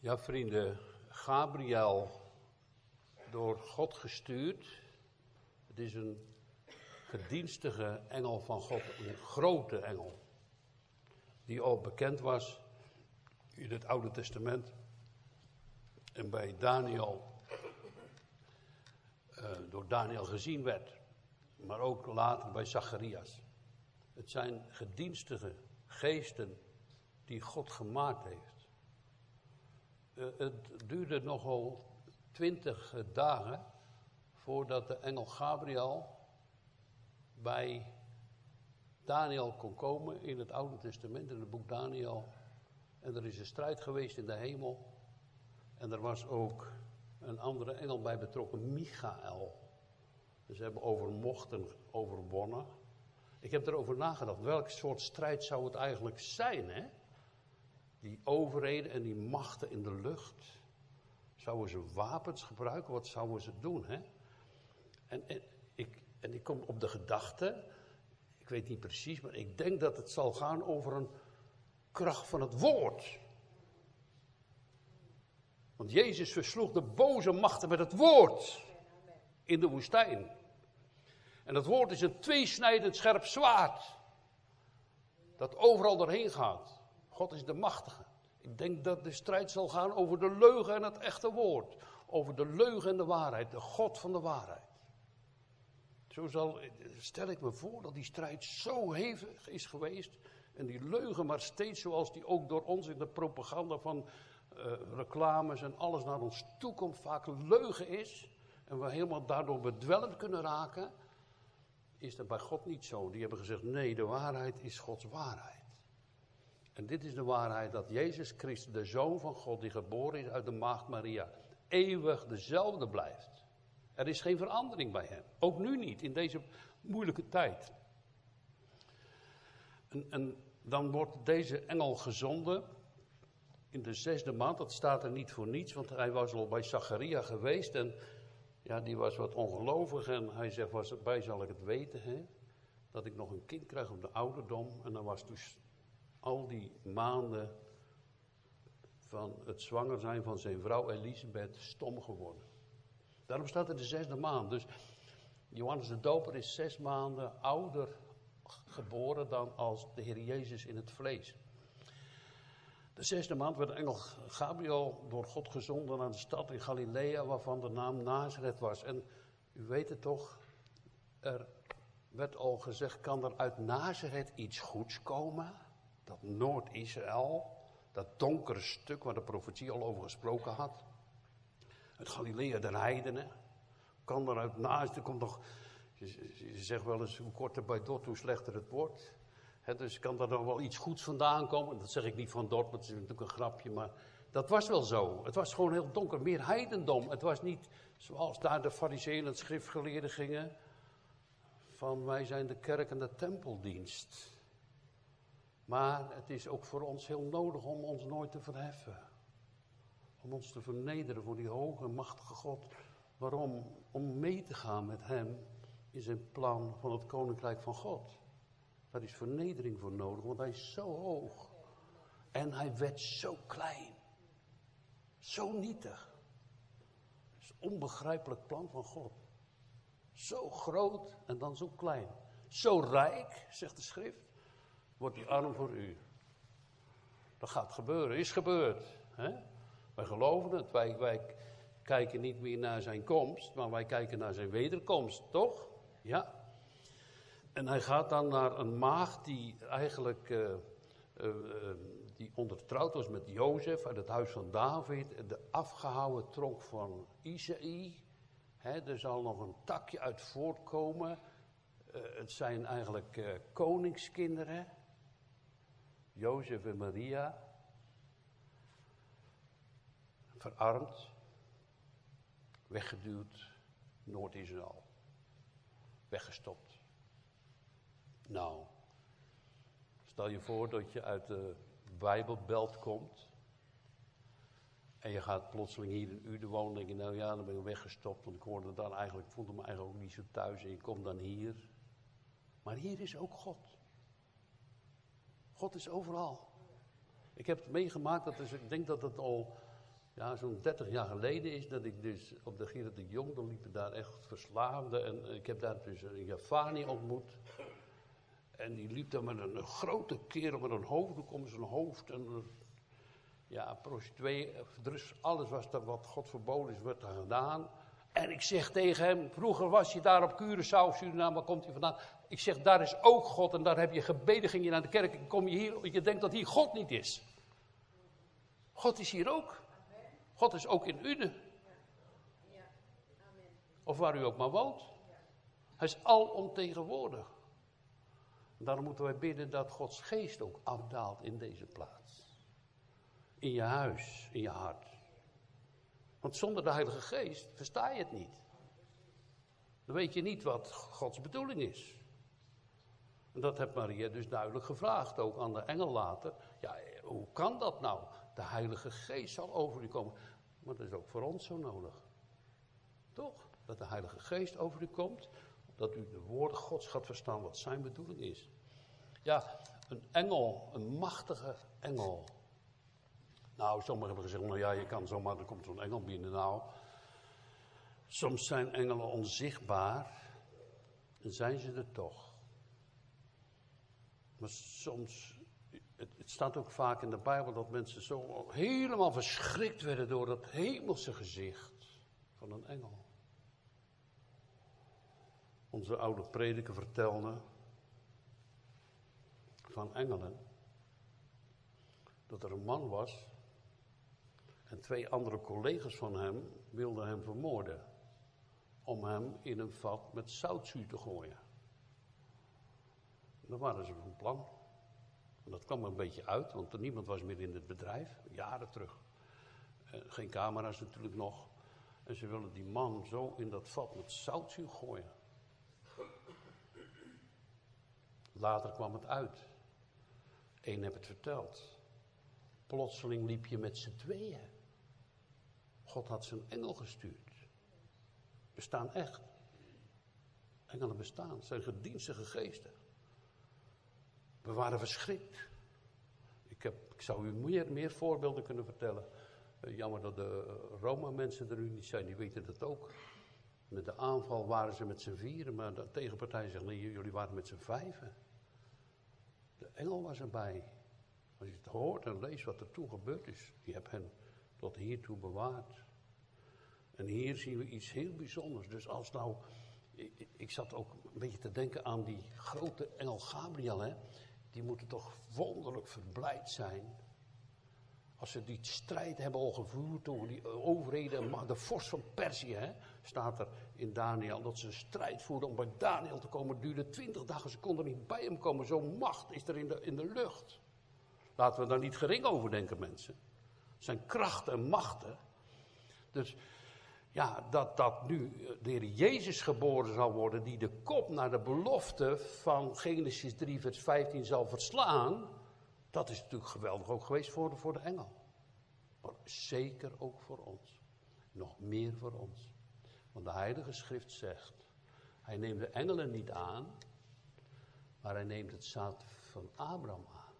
Ja, vrienden, Gabriel door God gestuurd. Het is een gedienstige engel van God, een grote engel. Die al bekend was in het Oude Testament. En bij Daniel, uh, door Daniel gezien werd. Maar ook later bij Zacharias. Het zijn gedienstige geesten die God gemaakt heeft. Uh, het duurde nogal twintig dagen voordat de engel Gabriel bij Daniel kon komen in het Oude Testament, in het boek Daniel. En er is een strijd geweest in de hemel. En er was ook een andere engel bij betrokken, Michael. Dus ze hebben overmocht en overwonnen. Ik heb erover nagedacht, welk soort strijd zou het eigenlijk zijn, hè? Die overheden en die machten in de lucht. Zouden ze wapens gebruiken? Wat zouden ze doen, hè? En, en, ik, en ik kom op de gedachte, ik weet niet precies, maar ik denk dat het zal gaan over een kracht van het woord. Want Jezus versloeg de boze machten met het woord in de woestijn. En het woord is een tweesnijdend scherp zwaard. Dat overal doorheen gaat. God is de machtige. Ik denk dat de strijd zal gaan over de leugen en het echte woord. Over de leugen en de waarheid. De God van de waarheid. Zo zal, stel ik me voor dat die strijd zo hevig is geweest. En die leugen maar steeds zoals die ook door ons in de propaganda van uh, reclames en alles naar ons toe komt, vaak leugen is. En we helemaal daardoor bedwelmd kunnen raken. Is dat bij God niet zo. Die hebben gezegd, nee, de waarheid is Gods waarheid. En dit is de waarheid dat Jezus Christus, de Zoon van God, die geboren is uit de Maagd Maria, eeuwig dezelfde blijft. Er is geen verandering bij hem. Ook nu niet, in deze moeilijke tijd. En, en dan wordt deze engel gezonden in de zesde maand. Dat staat er niet voor niets, want hij was al bij Zacharia geweest. En ja, die was wat ongelovig. En hij zegt, was erbij zal ik het weten, hè? Dat ik nog een kind krijg op de ouderdom. En dan was dus al die maanden van het zwanger zijn van zijn vrouw Elisabeth stom geworden. Daarom staat er de zesde maand. Dus Johannes de Doper is zes maanden ouder geboren dan als de Heer Jezus in het vlees. De zesde maand werd engel Gabriel door God gezonden naar de stad in Galilea, waarvan de naam Nazareth was. En u weet het toch, er werd al gezegd, kan er uit Nazareth iets goeds komen? Dat Noord-Israël, dat donkere stuk waar de profetie al over gesproken had. Het Galilea der heidenen. Kan er uit naast, er komt nog, je, zegt wel eens hoe korter bij Dort, hoe slechter het wordt. dus kan er nog wel iets goeds vandaan komen. Dat zeg ik niet van Dort, dat is natuurlijk een grapje, maar dat was wel zo. Het was gewoon heel donker, meer heidendom. Het was niet zoals daar de fariseeën en schriftgeleerden gingen. Van wij zijn de kerk en de tempeldienst. Maar het is ook voor ons heel nodig om ons nooit te verheffen. Om ons te vernederen voor die hoge machtige God. Waarom? Om mee te gaan met Hem in zijn plan van het koninkrijk van God. Daar is vernedering voor nodig, want Hij is zo hoog. En Hij werd zo klein. Zo nietig. Het is een onbegrijpelijk plan van God. Zo groot en dan zo klein. Zo rijk, zegt de schrift, wordt die arm voor u. Dat gaat gebeuren, is gebeurd. Hè? Wij geloven het. Wij, kijken niet meer naar zijn komst, maar wij kijken naar zijn wederkomst, toch? Ja. En hij gaat dan naar een maagd die eigenlijk uh, uh, die ondertrouwd was met Jozef uit het huis van David, de afgehouwen tronk van Isaïe. er zal nog een takje uit voortkomen. Het zijn eigenlijk koningskinderen. Jozef en Maria verarmd, weggeduwd, Noord-Israël. Weggestopt. Nou, stel je voor dat je uit de Bijbelbelt komt. En je gaat plotseling hier in Uden wonen. denk je, nou ja, dan ben ik weggestopt. Want ik hoorde dan eigenlijk, voelde me eigenlijk ook niet zo thuis. En je komt dan hier. Maar hier is ook God. God is overal. Ik heb het meegemaakt, dat is, ik denk dat het al ja, zo'n 30 jaar geleden is dat ik dus op de Gerard de Jong, dan liepen daar echt verslaafden. En ik heb daar dus een Javani ontmoet. En die liep daar met een, grote kerel met een hoofddoek om zijn hoofd. En ja, prostituee, dus alles was dat wat God verboden is, werd er gedaan. En ik zeg tegen hem, vroeger was je daar op Curaçao, Suriname, waar komt hij vandaan? Ik zeg, daar is ook God en daar heb je gebeden, ging je naar de kerk en kom je hier, je denkt dat hier God niet is. God is hier ook. God is ook in u. Of waar u ook maar woont. Hij is alomtegenwoordig. Daarom moeten wij bidden dat Gods geest ook afdaalt in deze plaats. In je huis, in je hart. Want zonder de Heilige Geest versta je het niet. Dan weet je niet wat Gods bedoeling is. En dat heeft Maria dus duidelijk gevraagd, ook aan de engel later. Ja, hoe kan dat nou? De Heilige Geest zal over u komen. Maar dat is ook voor ons zo nodig. Toch? Dat de Heilige Geest over u komt. Dat u de woorden Gods gaat verstaan wat zijn bedoeling is. Ja, een engel, een machtige engel. Nou, sommigen hebben gezegd, nou ja, je kan zomaar, er komt zo'n engel binnen. Nou, soms zijn engelen onzichtbaar en zijn ze er toch. Maar soms, het, het, staat ook vaak in de Bijbel dat mensen zo helemaal verschrikt werden door dat hemelse gezicht van een engel. Onze oude prediker vertelde van engelen dat er een man was en twee andere collega's van hem wilden hem vermoorden. Om hem in een vat met zoutzuur te gooien. Dan waren ze van plan. En dat kwam een beetje uit, want er niemand was meer in het bedrijf, jaren terug. Eh, geen camera's natuurlijk nog. En ze willen die man zo in dat vat met zoutzuur gooien. Later kwam het uit. Eén heb het verteld. Plotseling liep je met z'n tweeën. God had zijn engel gestuurd. Bestaan echt. Engelen bestaan, zijn gedienstige geesten. We waren verschrikt. Ik, heb, ik zou u meer, meer voorbeelden kunnen vertellen. Uh, jammer dat de Roma-mensen er nu niet zijn, die weten dat ook. Met de aanval waren ze met z'n vieren, maar de tegenpartij zegt: nee, jullie waren met z'n vijven. De engel was erbij. Als je het hoort en leest wat er toen gebeurd is, je hebt hen tot hiertoe bewaard. En hier zien we iets heel bijzonders. Dus als nou, ik, ik, zat ook een beetje te denken aan die grote engel Gabriel, hè. Die moeten toch wonderlijk verblijd zijn. Als ze die strijd hebben al gevoerd door die overheden, de vorst van Perzië, hè, staat er in Daniel, dat ze een strijd voerden om bij Daniel te komen. Het duurde twintig dagen, ze konden niet bij hem komen. Zo'n macht is er in de, in de lucht. Laten we daar niet gering over denken, mensen. zijn krachten en machten. Dus ja, dat, dat nu de Heer Jezus geboren zal worden, die de kop naar de belofte van Genesis 3, vers 15 zal verslaan, dat is natuurlijk geweldig ook geweest voor de, voor de engel. Maar zeker ook voor ons. Nog meer voor ons. Want de Heilige Schrift zegt, hij neemt de engelen niet aan, maar hij neemt het zaad van Abraham aan.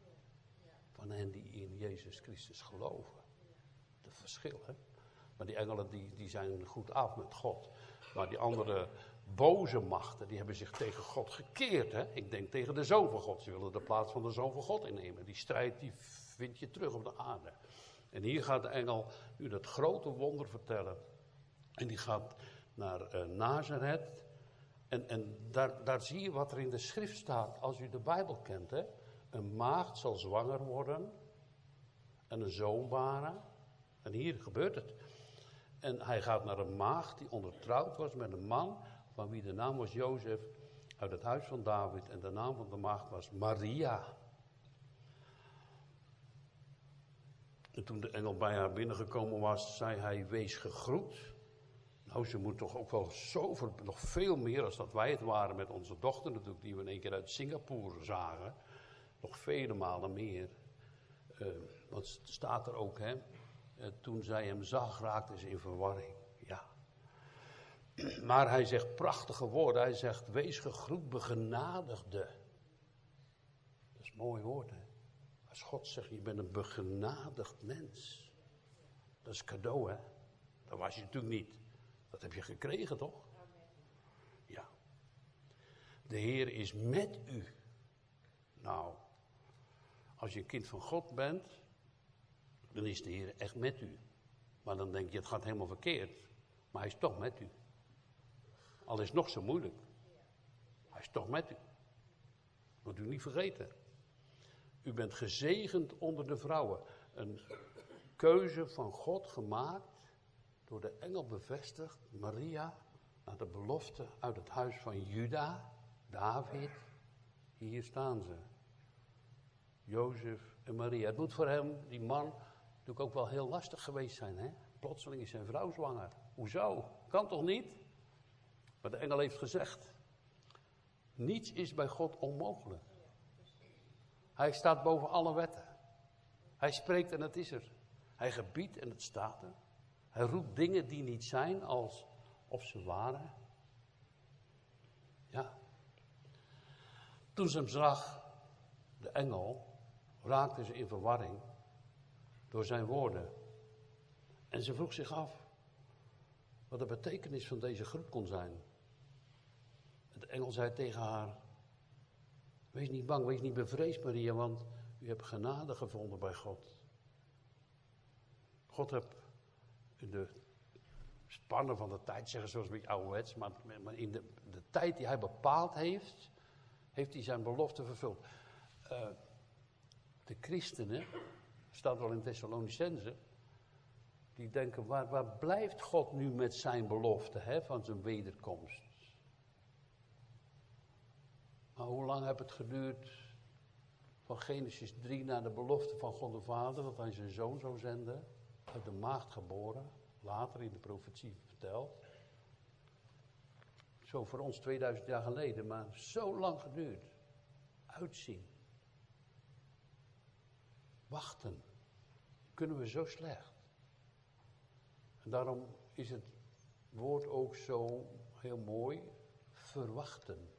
Van hen die in Jezus Christus geloven. Het verschil, hè? Maar die engelen die, die zijn goed af met God. Maar die andere boze machten, die hebben zich tegen God gekeerd. Hè? Ik denk tegen de Zoon van God. Ze willen de plaats van de Zoon van God innemen. Die strijd die vind je terug op de aarde. En hier gaat de engel nu dat grote wonder vertellen. En die gaat naar uh, Nazareth. En, en daar, daar zie je wat er in de schrift staat, als u de Bijbel kent. Hè? Een maagd zal zwanger worden en een zoon baren. En hier gebeurt het. En hij gaat naar een maagd die ondertrouwd was met een man van wie de naam was Jozef uit het huis van David. En de naam van de maagd was Maria. En toen de engel bij haar binnengekomen was, zei hij, wees gegroet. Nou, ze moet toch ook wel zoveel, nog veel meer als dat wij het waren met onze dochter natuurlijk, die we in één keer uit Singapore zagen. Nog vele malen meer. Uh, want het staat er ook, hè. Toen zij hem zag, raakte ze in verwarring. Ja. Maar hij zegt prachtige woorden. Hij zegt, wees gegroet, begenadigde. Dat is mooi woord, hè. Als God zegt, je bent een begenadigd mens. Dat is cadeau, hè? Dat was je natuurlijk niet. Dat heb je gekregen, toch? Ja. De Heer is met u. Nou, als je een kind van God bent, dan is de Heer echt met u. Maar dan denk je, het gaat helemaal verkeerd. Maar hij is toch met u. Al is het nog zo moeilijk. Hij is toch met u. Moet u niet vergeten. U bent gezegend onder de vrouwen. Een keuze van God gemaakt, door de engel bevestigd, Maria, naar de belofte uit het huis van Juda, David. Hier staan ze. Jozef en Maria. Het moet voor hem, die man, natuurlijk ook wel heel lastig geweest zijn. Hè? Plotseling is zijn vrouw zwanger. Hoezo? Kan toch niet? Maar de engel heeft gezegd: niets is bij God onmogelijk. Hij staat boven alle wetten. Hij spreekt en het is er. Hij gebiedt en het staat er. Hij roept dingen die niet zijn als of ze waren. Ja. Toen ze hem zag, de engel, raakte ze in verwarring door zijn woorden. En ze vroeg zich af wat de betekenis van deze groep kon zijn. De engel zei tegen haar: Wees niet bang, wees niet bevreesd, Maria, want u hebt genade gevonden bij God. God heeft in de spannen van de tijd, zeggen zoals beetje ouderwets, maar, in de, de, tijd die hij bepaald heeft, heeft hij zijn belofte vervuld. Uh, de christenen, staat wel in Thessalonicense, die denken, waar, waar blijft God nu met zijn belofte hè, van zijn wederkomst? Maar hoe lang heeft het geduurd van Genesis 3 naar de belofte van God de Vader, dat hij zijn zoon zou zenden, uit de maagd geboren, later in de profetie verteld. Zo voor ons 2000 jaar geleden, maar zo lang geduurd. Uitzien. Wachten. Kunnen we zo slecht. En daarom is het woord ook zo heel mooi. Verwachten.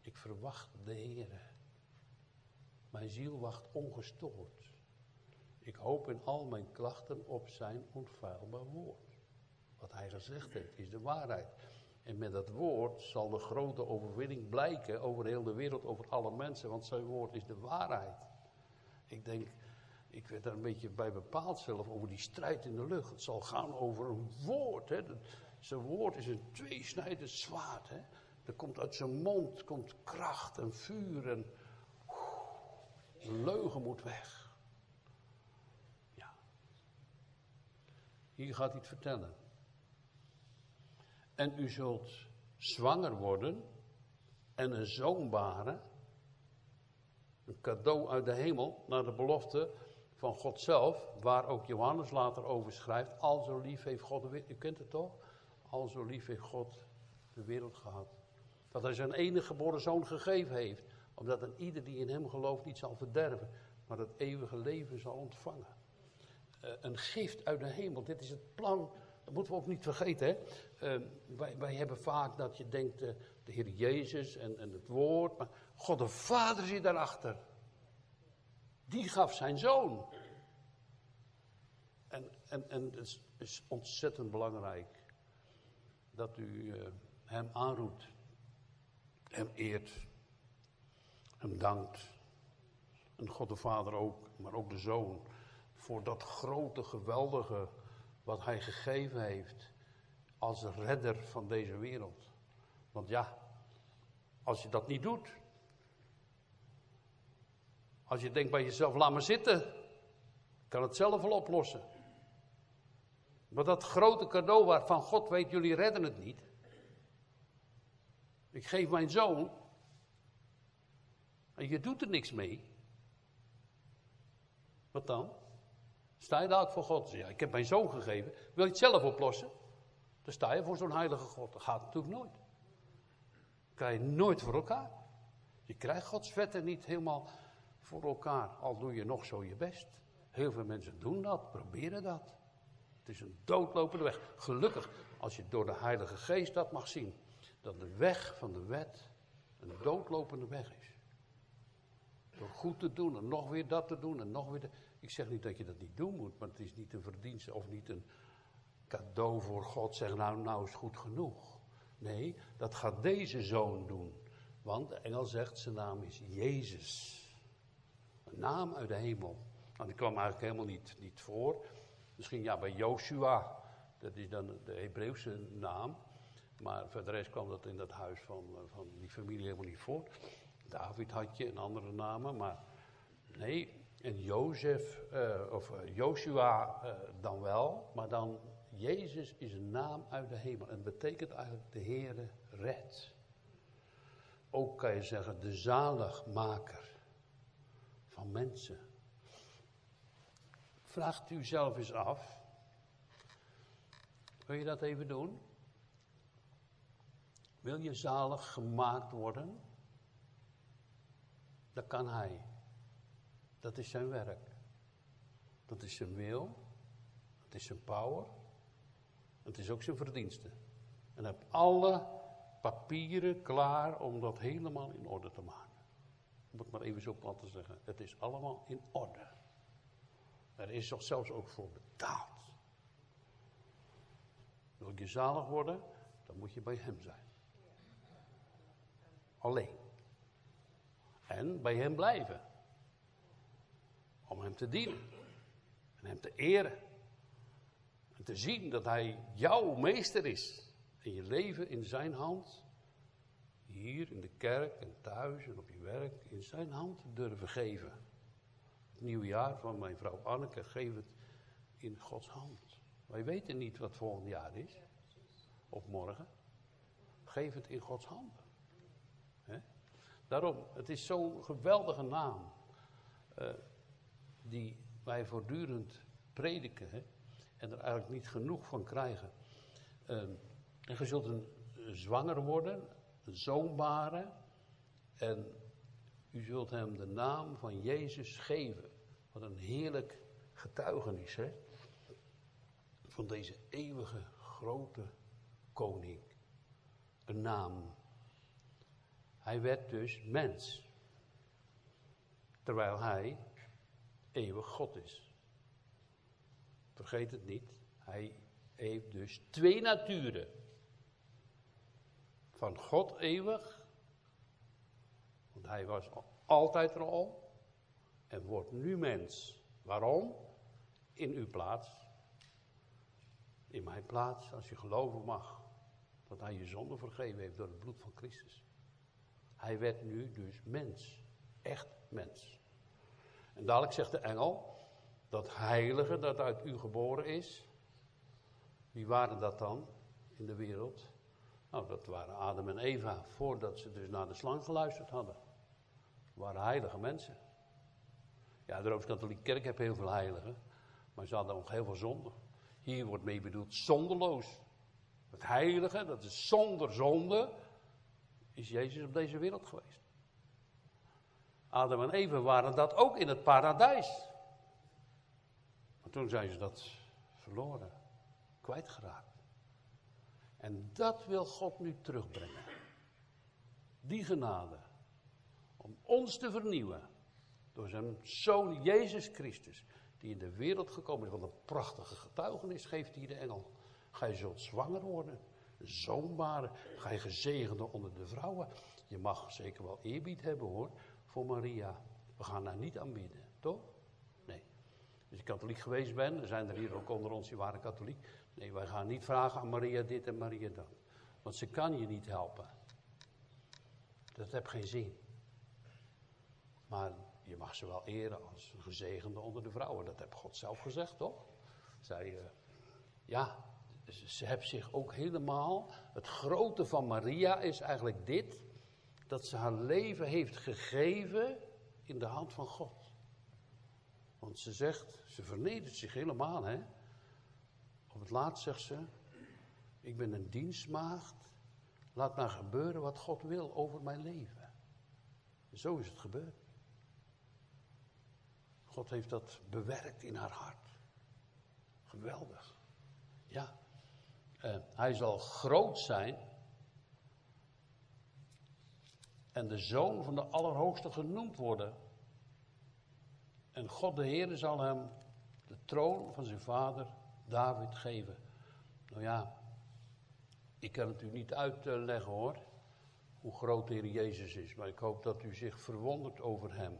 Ik verwacht de Heer. Mijn ziel wacht ongestoord. Ik hoop in al mijn klachten op zijn onfeilbaar woord. Wat hij gezegd heeft is de waarheid. En met dat woord zal de grote overwinning blijken over heel de wereld, over alle mensen, want zijn woord is de waarheid. Ik denk, ik werd daar een beetje bij bepaald zelf over die strijd in de lucht. Het zal gaan over een woord. Hè. Zijn woord is een tweesnijdend zwaard. Hè. Er komt uit zijn mond komt kracht en vuur en leugen moet weg. Ja. Hier gaat hij het vertellen. En u zult zwanger worden en een zoon baren. Een cadeau uit de hemel naar de belofte van God zelf, waar ook Johannes later over schrijft. Al zo lief heeft God de wereld, u kent het toch? Al zo lief heeft God de wereld gehad. Dat hij zijn enige geboren zoon gegeven heeft. Omdat een ieder die in hem gelooft niet zal verderven, maar het eeuwige leven zal ontvangen. Uh, een gift uit de hemel, dit is het plan, dat moeten we ook niet vergeten. Hè? Uh, wij, wij, hebben vaak dat je denkt, uh, de Heer Jezus en, en het woord, maar God de Vader zit daarachter. Die gaf zijn zoon. En, en, en het is, ontzettend belangrijk dat u hem aanroept hem eert, hem dankt. En God de Vader ook, maar ook de Zoon, voor dat grote, geweldige wat Hij gegeven heeft als redder van deze wereld. Want ja, als je dat niet doet, als je denkt bij jezelf, laat me zitten, kan het zelf wel oplossen. Maar dat grote cadeau waarvan God weet, jullie redden het niet. Ik geef mijn zoon. En je doet er niks mee. Wat dan? Sta je daar ook voor God? Ja, ik heb mijn zoon gegeven. Wil je het zelf oplossen? Dan sta je voor zo'n heilige God. Dat gaat natuurlijk nooit. Dat krijg je nooit voor elkaar. Je krijgt Gods wetten niet helemaal voor elkaar. Al doe je nog zo je best. Heel veel mensen doen dat, proberen dat. Het is een doodlopende weg. Gelukkig, als je door de Heilige Geest dat mag zien dat de weg van de wet een doodlopende weg is. Door goed te doen en nog weer dat te doen en nog weer dat. Ik zeg niet dat je dat niet doen moet, maar het is niet een verdienste of niet een cadeau voor God. Zeg nou, nou is goed genoeg. Nee, dat gaat deze zoon doen. Want de engel zegt, zijn naam is Jezus. Naam uit de hemel. Nou, die kwam eigenlijk helemaal niet, niet voor. Misschien ja, bij Joshua. Dat is dan de Hebreeuwse naam. Maar verder rest kwam dat in dat huis van, van die familie helemaal niet voor. David had je en andere namen, maar nee. En Jozef, uh, of uh, Joshua dan wel, maar dan Jezus is een naam uit de hemel. En betekent eigenlijk de Heere redt. Ook kan je zeggen de zaligmaker van mensen. Vraagt u zelf eens af. Wil je dat even doen? Wil je zalig gemaakt worden? Dat kan hij. Dat is zijn werk. Dat is zijn wil. Dat is zijn power. Het is ook zijn verdienste. En heeft alle papieren klaar om dat helemaal in orde te maken. Om het maar even zo plat te zeggen. Het is allemaal in orde. Er is toch zelfs ook voor betaald. Wil je zalig worden, dan moet je bij hem zijn. Alleen. En bij hem blijven. Om hem te dienen. En hem te eren. En te zien dat hij jouw meester is. En je leven in zijn hand. Hier in de kerk en thuis en op je werk. In zijn hand durven geven. Het nieuwe jaar van mijn vrouw Anneke. Geef het in Gods hand. Wij weten niet wat volgend jaar is. Of morgen. Geef het in Gods handen. Daarom, het is zo'n geweldige naam. Uh, die wij voortdurend prediken. En er eigenlijk niet genoeg van krijgen. Uh, en je zult een zwanger worden, zoon baren. En u zult hem de naam van Jezus geven. Wat een heerlijk getuigenis, hè? Van deze eeuwige grote koning. Een naam hij werd dus mens. Terwijl hij eeuwig God is. Vergeet het niet. Hij heeft dus twee naturen. Van God eeuwig. Want hij was altijd er al. En wordt nu mens. Waarom? In uw plaats. In mijn plaats, als je geloven mag. Dat hij je zonde vergeven heeft door het bloed van Christus. Hij werd nu dus mens. Echt mens. En dadelijk zegt de engel, dat heilige dat uit u geboren is. Wie waren dat dan in de wereld? Nou, dat waren Adam en Eva, voordat ze dus naar de slang geluisterd hadden. waren heilige mensen. Ja, de Rooms-Katholieke Kerk heeft heel veel heiligen, maar ze hadden ook heel veel zonde. Hier wordt mee bedoeld zondeloos. Het heilige, dat is zonder zonde, is Jezus op deze wereld geweest. Adam en Eva waren dat ook in het paradijs. Maar toen zijn ze dat verloren, kwijtgeraakt. En dat wil God nu terugbrengen. Die genade. Om ons te vernieuwen. Door zijn zoon Jezus Christus. Die in de wereld gekomen is. Wat een prachtige getuigenis geeft hier de engel. Gij zult zwanger worden zoonbare, ga je gezegende onder de vrouwen. Je mag zeker wel eerbied hebben hoor, voor Maria. We gaan haar niet aanbieden, toch? Nee. Als je katholiek geweest bent, er zijn er hier ook onder ons die waren katholiek. Nee, wij gaan niet vragen aan Maria dit en Maria dat. Want ze kan je niet helpen. Dat heeft geen zin. Maar je mag ze wel eren als gezegende onder de vrouwen. Dat heeft God zelf gezegd, toch? Zij, uh, ja, ze heeft zich ook helemaal. Het grote van Maria is eigenlijk dit: dat ze haar leven heeft gegeven in de hand van God. Want ze zegt, ze vernedert zich helemaal, hè? Op het laatst zegt ze: Ik ben een dienstmaagd. Laat maar gebeuren wat God wil over mijn leven. zo is het gebeurd. God heeft dat bewerkt in haar hart. Geweldig. Ja. Uh, hij zal groot zijn en de zoon van de Allerhoogste genoemd worden. En God de Heer zal hem de troon van zijn vader David geven. Nou ja, ik kan het u niet uitleggen hoor, hoe groot de Heer Jezus is. Maar ik hoop dat u zich verwondert over hem.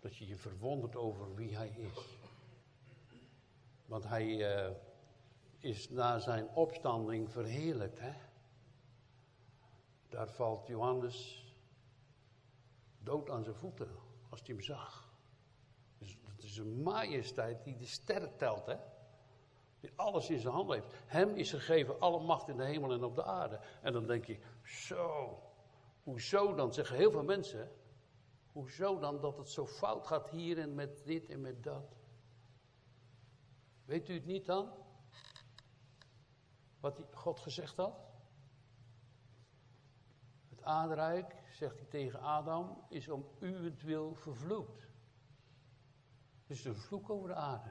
Dat je je verwondert over wie hij is. Want hij uh, is na zijn opstanding verheerlijkt. Hè? Daar valt Johannes dood aan zijn voeten als hij hem zag. Een majesteit die de sterren telt, hè? Die alles in zijn hand heeft. Hem is gegeven alle macht in de hemel en op de aarde. En dan denk je, zo, hoezo dan? Zeggen heel veel mensen, hoezo dan dat het zo fout gaat hier en met dit en met dat? Weet u het niet dan? Wat God gezegd had? Het aardrijk, zegt hij tegen Adam, is om uwentwil vervloekt. Dus een vloek over de aarde.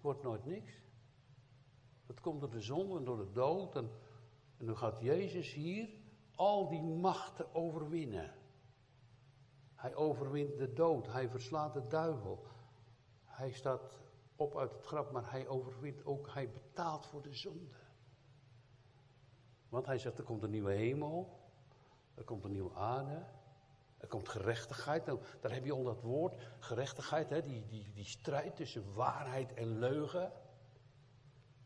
Wordt nooit niks. Het komt door de zon en door de dood. En, en gaat Jezus hier al die machten overwinnen. Hij overwint de dood. Hij verslaat de duivel. Hij staat op uit het graf, maar hij overwint ook, hij betaalt voor de zonde. Want hij zegt, er komt een nieuwe hemel, er komt een nieuwe aarde, er komt gerechtigheid. Daar heb je al dat woord, gerechtigheid, hè, die, die, die strijd tussen waarheid en leugen.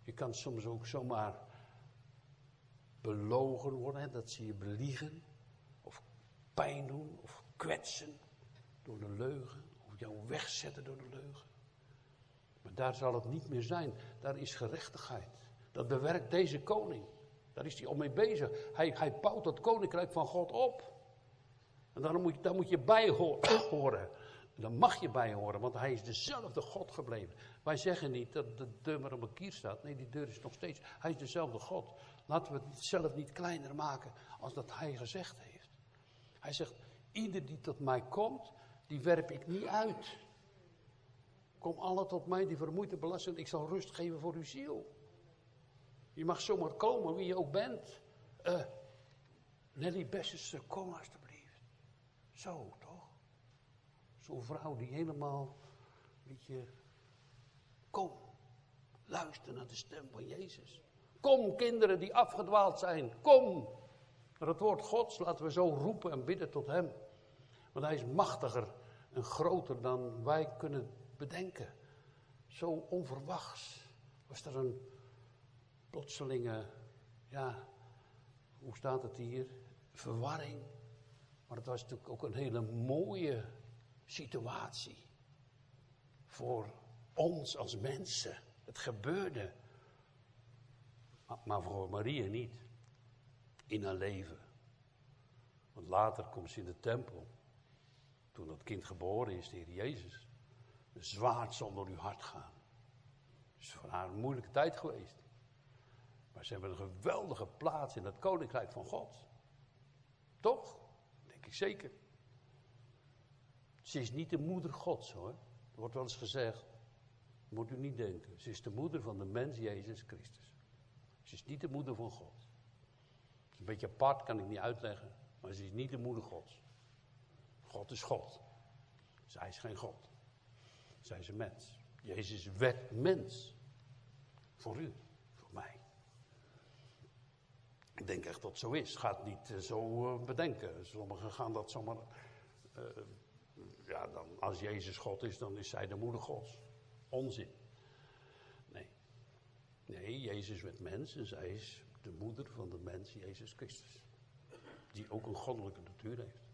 Je kan soms ook zomaar belogen worden, hè, dat zie je beliegen, of pijn doen, of kwetsen door de leugen, of jou wegzetten door de leugen. Maar daar zal het niet meer zijn. Daar is gerechtigheid. Dat bewerkt deze koning. Daar is hij al mee bezig. Hij, hij bouwt het koninkrijk van God op. En daar moet, daar moet je bij horen. Daar mag je bij horen, want hij is dezelfde God gebleven. Wij zeggen niet dat de deur maar op een kier staat. Nee, die deur is nog steeds. Hij is dezelfde God. Laten we het zelf niet kleiner maken als dat hij gezegd heeft. Hij zegt: Ieder die tot mij komt, die werp ik niet uit. Kom alle tot mij die vermoeid en belast zijn. Ik zal rust geven voor uw ziel. Je mag zomaar komen, wie je ook bent. Uh, Nelly Bessense, kom alstublieft. Zo, toch? Zo'n vrouw die helemaal, weet je, kom. Luister naar de stem van Jezus. Kom, kinderen die afgedwaald zijn, kom. Naar het woord Gods laten we zo roepen en bidden tot Hem. Want Hij is machtiger en groter dan wij kunnen bedenken. Zo onverwachts was er een plotselinge, ja, hoe staat het hier? Verwarring. Maar het was natuurlijk ook een hele mooie situatie. Voor ons als mensen. Het gebeurde. Maar, voor Maria niet. In haar leven. Want later komt ze in de tempel. Toen dat kind geboren is, de Heer Jezus. Een zwaard zal uw hart gaan. Het is voor haar een moeilijke tijd geweest. Maar ze hebben een geweldige plaats in het koninkrijk van God. Toch? Zeker. Ze is niet de moeder Gods hoor. Er wordt wel eens gezegd. Moet u niet denken. Ze is de moeder van de mens Jezus Christus. Ze is niet de moeder van God. Een beetje apart, kan ik niet uitleggen. Maar ze is niet de moeder Gods. God is God. Zij is geen God zijn ze mens. Jezus werd mens. Voor u. Ik denk echt dat het zo is. Gaat niet eh, zo uh, bedenken. Sommigen gaan dat zomaar. Uh, ja, dan, als Jezus God is, dan is zij de moeder Gods. Onzin. Nee. Nee, Jezus werd mens en zij is de moeder van de mens, Jezus Christus. Die ook een goddelijke natuur heeft.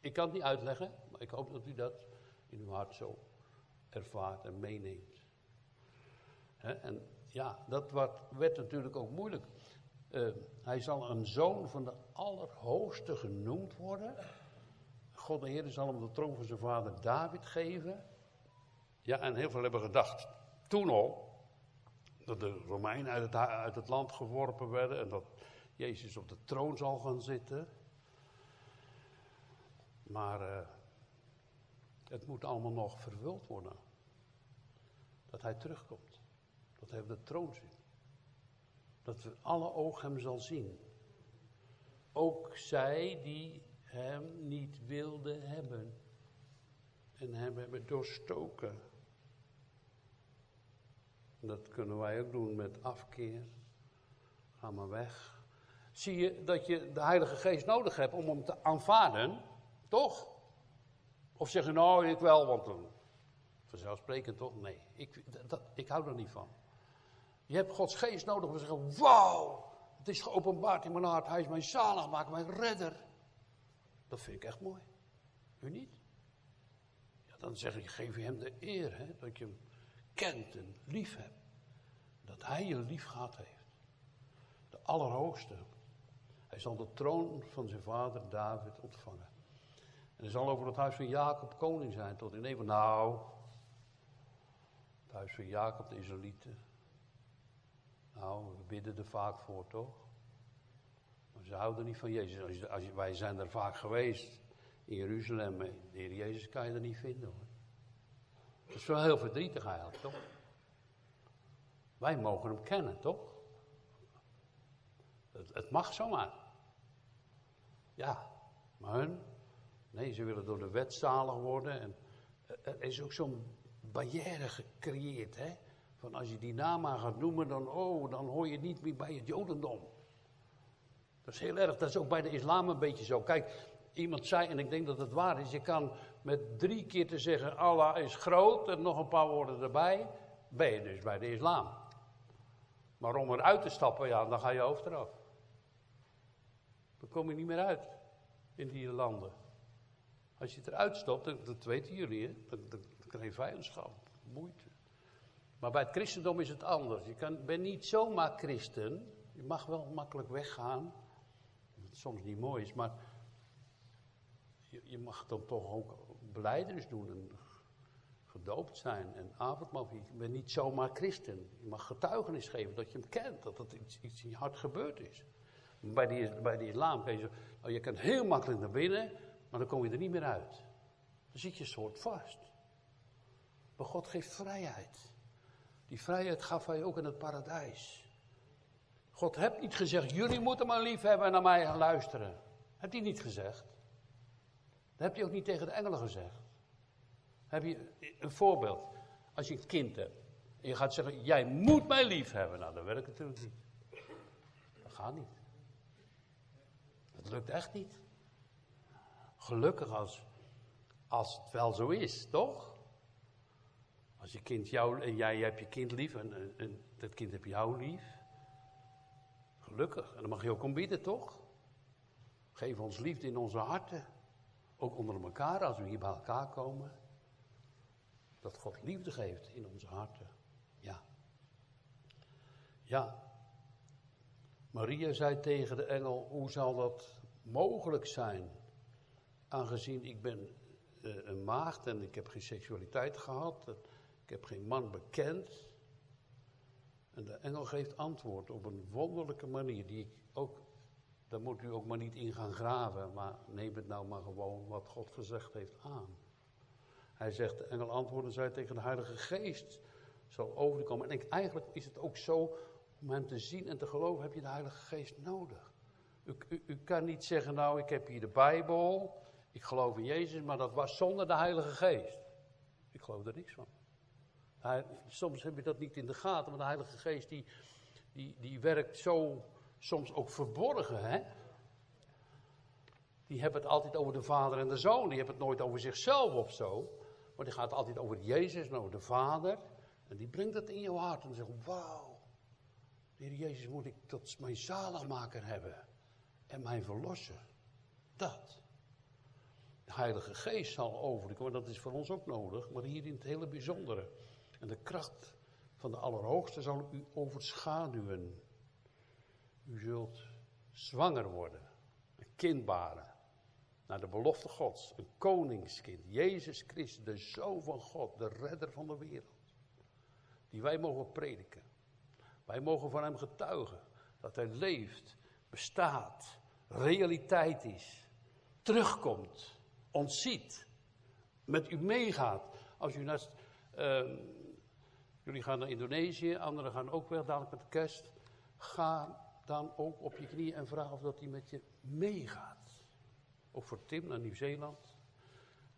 Ik kan het niet uitleggen, maar ik hoop dat u dat in uw hart zo ervaart en meeneemt. en ja, dat werd natuurlijk ook moeilijk. Uh, hij zal een zoon van de Allerhoogste genoemd worden. God de Heer zal hem de troon van zijn vader David geven. Ja, en heel veel hebben gedacht, toen al, dat de Romeinen uit het, uit het land geworpen werden en dat Jezus op de troon zal gaan zitten. Maar uh, het moet allemaal nog vervuld worden. Dat hij terugkomt. Dat hij op de troon zit. Dat alle oog hem zal zien. Ook zij die hem niet wilden hebben. en hem hebben doorstoken. Dat kunnen wij ook doen met afkeer. Ga maar weg. Zie je dat je de Heilige Geest nodig hebt om hem te aanvaarden? Toch? Of zeg je nou, ik wel, want dan. Vanzelfsprekend toch? Nee, ik, ik hou er niet van. Je hebt Gods Geest nodig te zeggen: Wauw, het is geopenbaard in mijn hart. Hij is mijn zaligmaker, mijn redder. Dat vind ik echt mooi. U niet? Ja, dan zeg je, geef je hem de eer, hè, dat je hem kent en lief hebt. Dat hij je lief gehad heeft. De Allerhoogste. Hij zal de troon van zijn vader David ontvangen. En hij zal over het huis van Jacob koning zijn tot in even. Nou, het huis van Jacob, de Israëlieten. Nou, we bidden er vaak voor, toch? Maar ze houden niet van Jezus. Als, als, wij zijn er vaak geweest in Jeruzalem. De Heer Jezus kan je er niet vinden hoor. Dat is wel heel verdrietig eigenlijk, toch? Wij mogen hem kennen, toch? Het, het mag zomaar. Ja, maar hun, nee, ze willen door de wet zalig worden. En er is ook zo'n barrière gecreëerd, hè? Van als je die naam gaat noemen, dan, oh, dan hoor je niet meer bij het Jodendom. Dat is heel erg, dat is ook bij de islam een beetje zo. Kijk, iemand zei, en ik denk dat het waar is, je kan met drie keer te zeggen Allah is groot en nog een paar woorden erbij, ben je dus bij de islam. Maar om eruit te stappen, ja, dan ga je hoofd eraf. Dan kom je niet meer uit in die landen. Als je eruit stopt, dat, weten jullie, hè? Dan krijg je vijandschap, moeite. Maar bij het christendom is het anders. Je kan, bent niet zomaar christen. Je mag wel makkelijk weggaan. Wat soms niet mooi is, maar je, je mag dan toch ook beleiders doen en gedoopt zijn en avondmaal. Je bent niet zomaar christen. Je mag getuigenis geven dat je hem kent, dat er iets, iets in je hart gebeurd is. Bij de, bij de islam nou, je kan heel makkelijk naar binnen, maar dan kom je er niet meer uit. Dan zit je soort vast. Maar God geeft vrijheid. Die vrijheid gaf hij ook in het paradijs. God heeft niet gezegd, jullie moeten maar lief hebben en naar mij gaan luisteren. Heeft hij niet gezegd. Dat heeft hij ook niet tegen de engelen gezegd. Heb je een voorbeeld. Als je een kind hebt en je gaat zeggen, jij moet mij lief hebben. Nou, dat werkt natuurlijk niet. Dat gaat niet. Dat lukt echt niet. Gelukkig als, als het wel zo is, toch? Als je kind jou, en jij, hebt je kind lief en, en, dat kind heb jou lief. Gelukkig. En dan mag je ook om bidden, toch? Geef ons liefde in onze harten. Ook onder elkaar, als we hier bij elkaar komen. Dat God liefde geeft in onze harten. Ja. Ja. Maria zei tegen de engel: Hoe zal dat mogelijk zijn? Aangezien ik ben uh, een maagd en ik heb geen seksualiteit gehad. Ik heb geen man bekend. En de engel geeft antwoord op een wonderlijke manier, die ik ook, daar moet u ook maar niet in gaan graven, maar neem het nou maar gewoon wat God gezegd heeft aan. Hij zegt, de engel antwoordde zij tegen de Heilige Geest zal overkomen. En ik, eigenlijk is het ook zo, om hem te zien en te geloven heb je de Heilige Geest nodig. U, u, u kan niet zeggen, nou ik heb hier de Bijbel, ik geloof in Jezus, maar dat was zonder de Heilige Geest. Ik geloof er niks van. Soms heb je dat niet in de gaten, maar de Heilige Geest die, die, die werkt zo soms ook verborgen. Hè? Die hebben het altijd over de Vader en de Zoon. Die hebben het nooit over zichzelf of zo. Maar die gaat altijd over Jezus en over de Vader. En die brengt dat in jouw hart. En dan zeg je, wauw. Heer Jezus moet ik tot mijn zaligmaker hebben. En mijn verlosser. Dat. De Heilige Geest zal overkomen. Dat is voor ons ook nodig. Maar hier in het hele bijzondere. En de kracht van de Allerhoogste zal u overschaduwen. U zult zwanger worden, een kind baren, naar de belofte Gods, een koningskind, Jezus Christus, de Zoon van God, de redder van de wereld, die wij mogen prediken. Wij mogen van Hem getuigen dat Hij leeft, bestaat, realiteit is, terugkomt, ons ziet, met u meegaat. Als u naast, uh, Jullie gaan naar Indonesië, anderen gaan ook weer dadelijk met de kerst. Ga dan ook op je knieën en vraag of dat hij met je meegaat. Ook voor Tim naar Nieuw-Zeeland.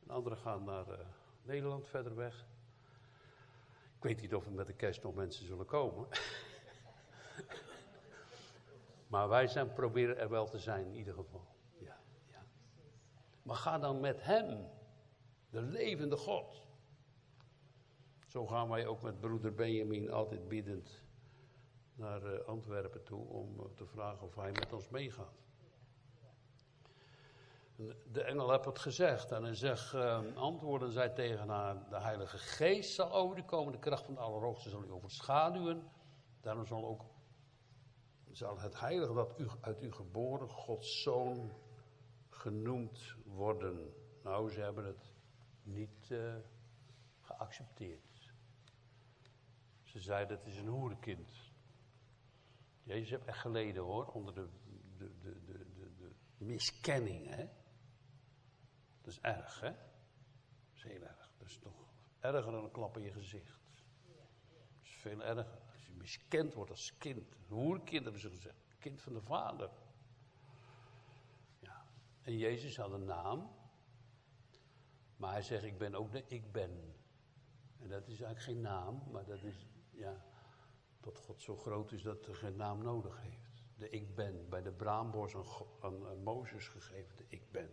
En anderen gaan naar uh, Nederland verder weg. Ik weet niet of er met de kerst nog mensen zullen komen. maar wij zijn proberen er wel te zijn in ieder geval. Ja, ja. Maar ga dan met hem, de levende God. Zo gaan wij ook met broeder Benjamin altijd biddend naar uh, Antwerpen toe om uh, te vragen of hij met ons meegaat. De engel heeft het gezegd en hij zegt, uh, antwoorden zij tegen haar, de heilige geest zal over u komen, de kracht van de Allerhoogste zal u overschaduwen. Daarom zal ook zal het heilige dat u, uit u geboren, Gods zoon, genoemd worden. Nou, ze hebben het niet geaccepteerd. Ze zeiden, het is een hoerenkind. Jezus heeft echt geleden hoor, onder de, de, de, de, de, miskenning. Hè? Dat is erg, hè? Dat is heel erg. Dat is toch erger dan een klap in je gezicht. Dat is veel erger. Als je miskend wordt als kind. Een hoerkind hebben ze gezegd. Kind van de vader. Ja. En Jezus had een naam. Maar hij zegt, ik ben ook de ik ben. En dat is eigenlijk geen naam, maar dat is, ja, dat God zo groot is dat hij geen naam nodig heeft. De ik ben, bij de braambos aan, aan, Mozes gegeven, de ik ben.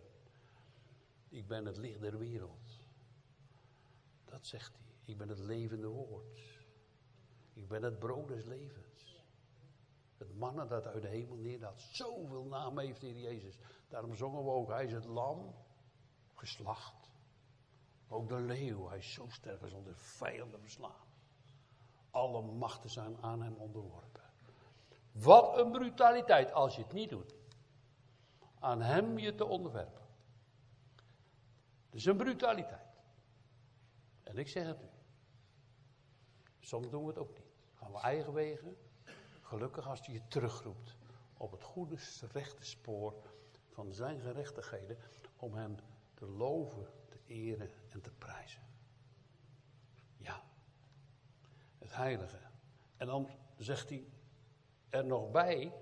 Ik ben het licht der wereld. Dat zegt hij. Ik ben het levende woord. Ik ben het brood des levens. Het mannen dat uit de hemel neerdaalt. Zoveel naam heeft Heer Jezus. Daarom zongen we ook, hij is het lam, geslacht. Ook de leeuw, hij is zo sterk, hij zal de vijanden verslaan. Alle machten zijn aan hem onderworpen. Wat een brutaliteit als je het niet doet. Aan hem je te onderwerpen. Het is een brutaliteit. En ik zeg het u. Soms doen we het ook niet. Gaan we eigen wegen. Gelukkig als hij je terugroept op het goede, rechte spoor van zijn gerechtigheden. Om hem te loven, te eren en te prijzen. Ja. Heilige. En dan zegt hij er nog bij.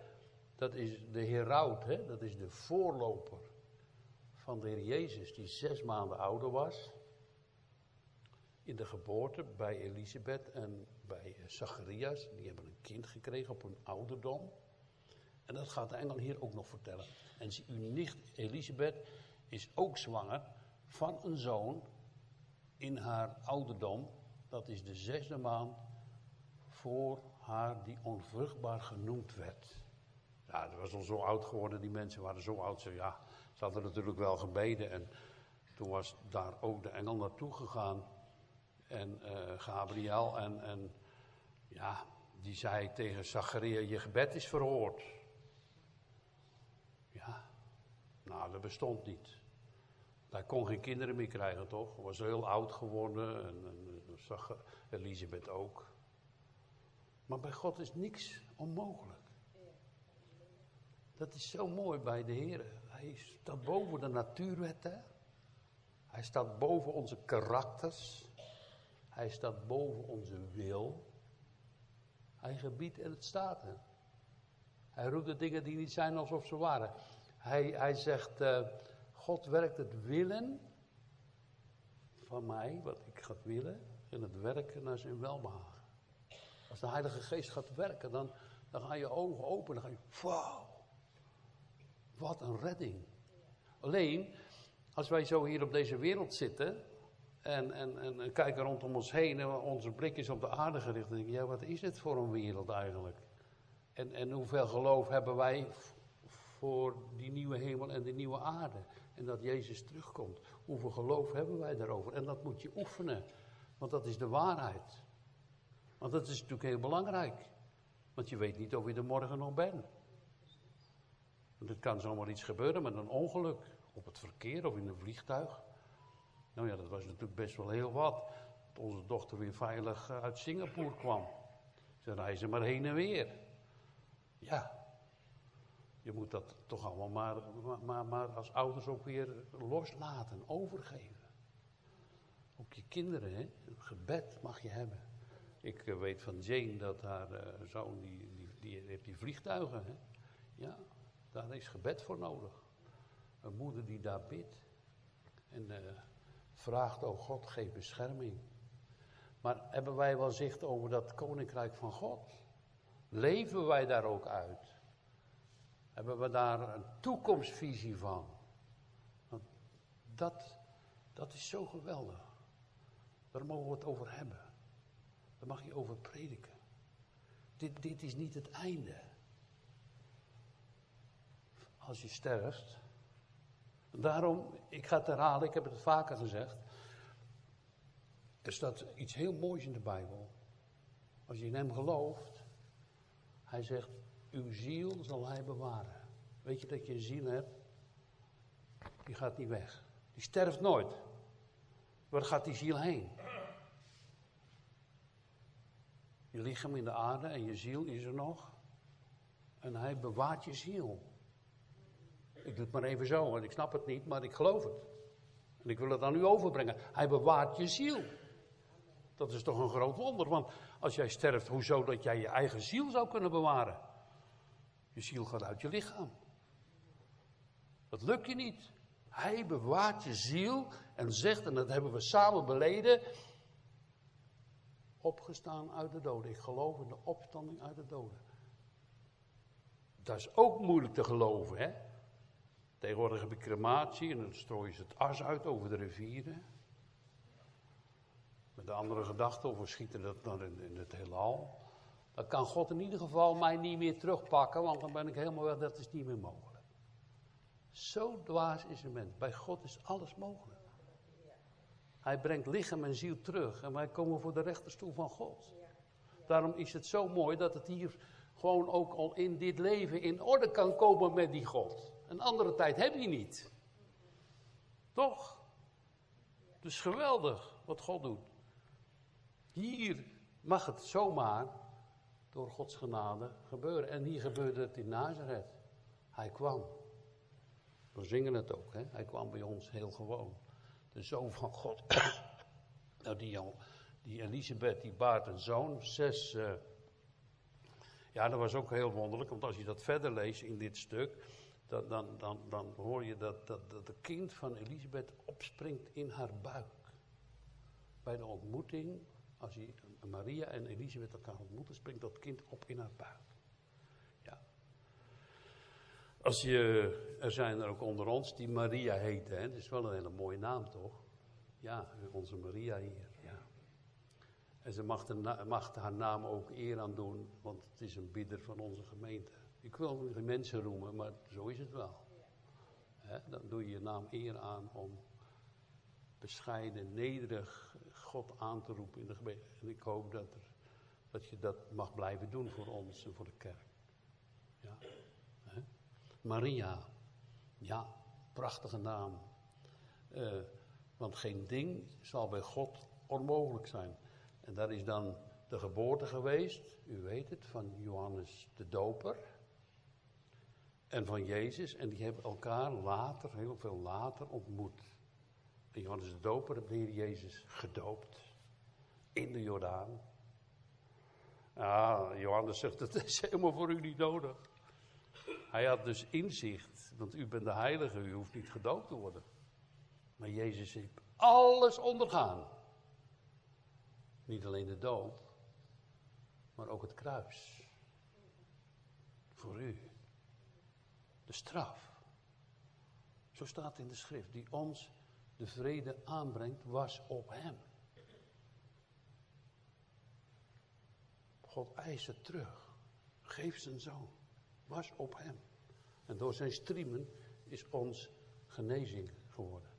Dat is de heraut, hè? dat is de voorloper van de Heer Jezus, die zes maanden ouder was. In de geboorte bij Elisabeth en bij Zacharias. Die hebben een kind gekregen op hun ouderdom. En dat gaat de engel hier ook nog vertellen. En uw nicht Elisabeth is ook zwanger van een zoon in haar ouderdom. Dat is de zesde maand voor haar die onvruchtbaar genoemd werd. Ja, dat was al zo oud geworden, die mensen waren zo oud. Zo, ja, ze hadden natuurlijk wel gebeden en toen was daar ook de engel naartoe gegaan. En uh, Gabriel en, en ja, die zei tegen Zacharia, je gebed is verhoord. Ja, nou dat bestond niet. Hij kon geen kinderen meer krijgen toch? Was heel oud geworden en, en, en Elisabeth ook. Maar bij God is niks onmogelijk. Dat is zo mooi bij de Heer. Hij staat boven de natuurwetten. Hij staat boven onze karakters. Hij staat boven onze wil. Hij gebiedt en het staat er. Hij roept de dingen die niet zijn alsof ze waren. Hij, hij zegt, uh, God werkt het willen van mij, wat ik ga willen, en het werken naar zijn welbehagen. Als de Heilige Geest gaat werken, dan, dan gaan je ogen open, dan ga je, wauw. Wat een redding. Alleen, als wij zo hier op deze wereld zitten en, en, en, kijken rondom ons heen en onze blik is op de aarde gericht, dan denk ik, ja, wat is het voor een wereld eigenlijk? En, en hoeveel geloof hebben wij voor die nieuwe hemel en die nieuwe aarde? En dat Jezus terugkomt. Hoeveel geloof hebben wij daarover? En dat moet je oefenen, want dat is de waarheid. Want dat is natuurlijk heel belangrijk. Want je weet niet of je er morgen nog bent. Want er kan zomaar iets gebeuren met een ongeluk. Op het verkeer of in een vliegtuig. Nou ja, dat was natuurlijk best wel heel wat. Dat onze dochter weer veilig uit Singapore kwam. Ze reizen maar heen en weer. Ja. Je moet dat toch allemaal maar, maar, maar als ouders ook weer loslaten, overgeven. Ook je kinderen? Een gebed mag je hebben. Ik eh, weet van Jane dat haar uh, zoon, die, die, die, heeft die vliegtuigen. Hè? Ja, daar is gebed voor nodig. Een moeder die daar bidt. En uh, vraagt, oh God, geef bescherming. Maar hebben wij wel zicht over dat koninkrijk van God? Leven wij daar ook uit? Hebben we daar een toekomstvisie van? Want dat, dat is zo geweldig. Daar mogen we het over hebben. Daar mag je over prediken. Dit, dit is niet het einde. Als je sterft. Daarom, ik ga het herhalen, ik heb het vaker gezegd. Er staat iets heel moois in de Bijbel. Als je in hem gelooft, hij zegt, uw ziel zal hij bewaren. Weet je dat je een ziel hebt? Die gaat niet weg. Die sterft nooit. Waar gaat die ziel heen? Je lichaam in de aarde en je ziel is er nog. En hij bewaart je ziel. Ik doe het maar even zo, want ik snap het niet, maar ik geloof het. En ik wil het aan u overbrengen. Hij bewaart je ziel. Dat is toch een groot wonder, want als jij sterft, hoezo dat jij je eigen ziel zou kunnen bewaren? Je ziel gaat uit je lichaam. Dat lukt je niet. Hij bewaart je ziel en zegt, en dat hebben we samen beleden, opgestaan uit de doden. Ik geloof in de opstanding uit de doden. Dat is ook moeilijk te geloven, hè? Tegenwoordig heb ik crematie en dan strooien ze het as uit over de rivieren. Met de andere gedachte, of schieten dat dan in, in het heelal. Dan kan God in ieder geval mij niet meer terugpakken, want dan ben ik helemaal weg, dat is niet meer mogelijk. Zo dwaas is een mens. Bij God is alles mogelijk. Hij brengt lichaam en ziel terug en wij komen voor de rechterstoel van God. Daarom is het zo mooi dat het hier gewoon ook al in dit leven in orde kan komen met die God. Een andere tijd heb je niet. Toch? Dus geweldig wat God doet. Hier mag het zomaar door Gods genade gebeuren. En hier gebeurde het in Nazareth. Hij kwam. We zingen het ook, hè? Hij kwam bij ons heel gewoon. De zoon van God. nou, die, die Elisabeth, die baart een zoon. Zes. Uh... ja, dat was ook heel wonderlijk, want als je dat verder leest in dit stuk. Dan, dan, dan, dan hoor je dat, dat, dat het kind van Elisabeth opspringt in haar buik. Bij de ontmoeting als je Maria en Elisabeth elkaar ontmoeten, springt dat kind op in haar buik. Als je, er zijn er ook onder ons die Maria heten, hè? dat is wel een hele mooie naam toch? Ja, onze Maria hier. Ja. En ze mag, de, mag haar naam ook eer aan doen, want het is een bidder van onze gemeente. Ik wil geen mensen roemen, maar zo is het wel. dan doe je je naam eer aan om bescheiden, nederig God aan te roepen in de gemeente. En ik hoop dat, er, dat je dat mag blijven doen voor ons en voor de kerk. Ja. Maria, ja, prachtige naam. Uh, want geen ding zal bij God onmogelijk zijn. En daar is dan de geboorte geweest, u weet het, van Johannes de Doper. En van Jezus. En die hebben elkaar later, heel veel later, ontmoet. En Johannes de Doper heeft de Heer Jezus gedoopt. In de Jordaan. Ah, Johannes zegt, dat is helemaal voor u niet nodig. Hij had dus inzicht, want u bent de heilige, u hoeft niet gedoopt te worden. Maar Jezus heeft alles ondergaan. Niet alleen de doop, maar ook het kruis. Voor u. De straf. Zo staat in de schrift, die ons de vrede aanbrengt, was op hem. God eist het terug. Geef zijn zoon. Was op hem. En door zijn striemen is ons genezing geworden.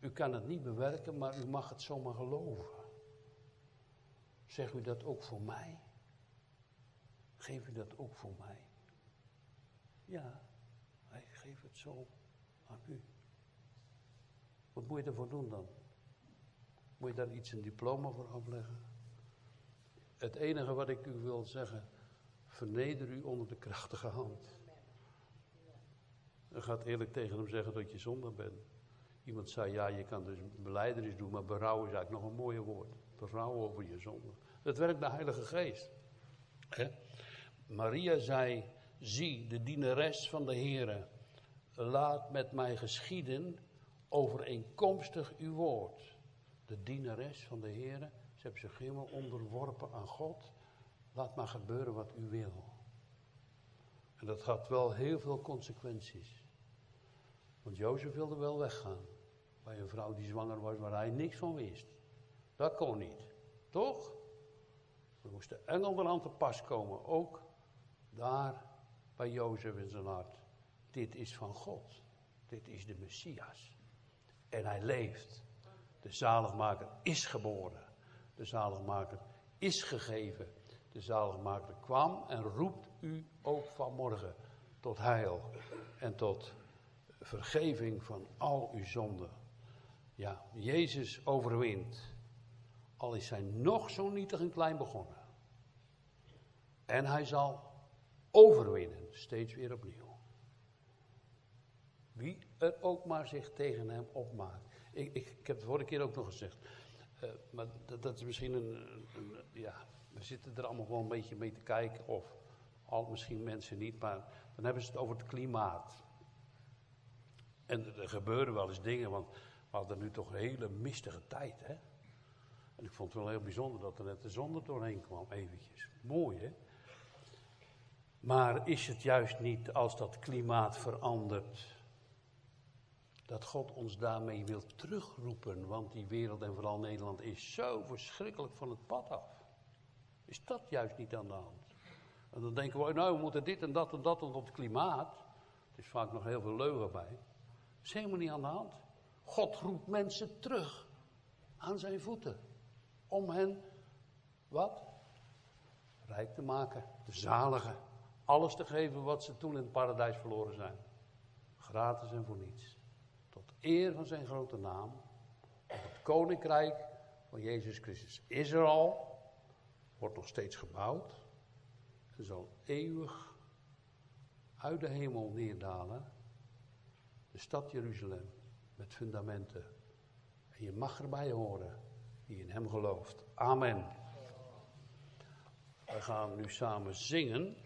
U kan het niet bewerken, maar u mag het zomaar geloven. Zeg u dat ook voor mij? Geef u dat ook voor mij? Ja, hij geeft het zo aan u. Wat moet je ervoor doen dan? Moet je daar iets een diploma voor afleggen? Het enige wat ik u wil zeggen, verneder u onder de krachtige hand. En gaat eerlijk tegen hem zeggen dat je zondaar bent. Iemand zei, ja, je kan dus beleidenis doen, maar berouw is eigenlijk nog een mooie woord. Berouw over je zonde. Dat werkt de Heilige Geest. Maria zei, zie, de dienares van de Heere, laat met mij geschieden overeenkomstig uw woord. De dienares van de Heer, ze hebben zich helemaal onderworpen aan God. Laat maar gebeuren wat u wil. En dat had wel heel veel consequenties. Want Jozef wilde wel weggaan. Bij een vrouw die zwanger was waar hij niks van wist. Dat kon niet. Toch? Er moest de engel aan te pas komen. Ook daar bij Jozef in zijn hart. Dit is van God. Dit is de Messias. En hij leeft. De zaligmaker is geboren. De zaligmaker is gegeven. De zaligmaker kwam en roept u ook vanmorgen tot heil en tot vergeving van al uw zonden. Ja, Jezus overwint. Al is hij nog zo nietig en klein begonnen. En hij zal overwinnen, steeds weer opnieuw. Wie er ook maar zich tegen hem opmaakt. Ik, ik, heb het vorige keer ook nog gezegd. Uh, maar dat, is misschien een, een, Ja, we zitten er allemaal gewoon een beetje mee te kijken. Of al misschien mensen niet, maar dan hebben ze het over het klimaat. En er gebeuren wel eens dingen, want we hadden nu toch een hele mistige tijd, hè? En ik vond het wel heel bijzonder dat er net de zon er doorheen kwam, eventjes. Mooi, hè? Maar is het juist niet als dat klimaat verandert, dat God ons daarmee wil terugroepen? Want die wereld en vooral Nederland is zo verschrikkelijk van het pad af. Is dat juist niet aan de hand? En dan denken we, nou, we moeten dit en dat en dat en het klimaat. Er is vaak nog heel veel leugen bij. Dat is helemaal niet aan de hand. God roept mensen terug aan zijn voeten. Om hen, wat? Rijk te maken, te zaligen. Alles te geven wat ze toen in het paradijs verloren zijn. Gratis en voor niets. Tot eer van zijn grote naam. Het koninkrijk van Jezus Christus is er al. Wordt nog steeds gebouwd. En zal eeuwig uit de hemel neerdalen. De stad Jeruzalem met fundamenten. En je mag erbij horen die in hem gelooft. Amen. We gaan nu samen zingen.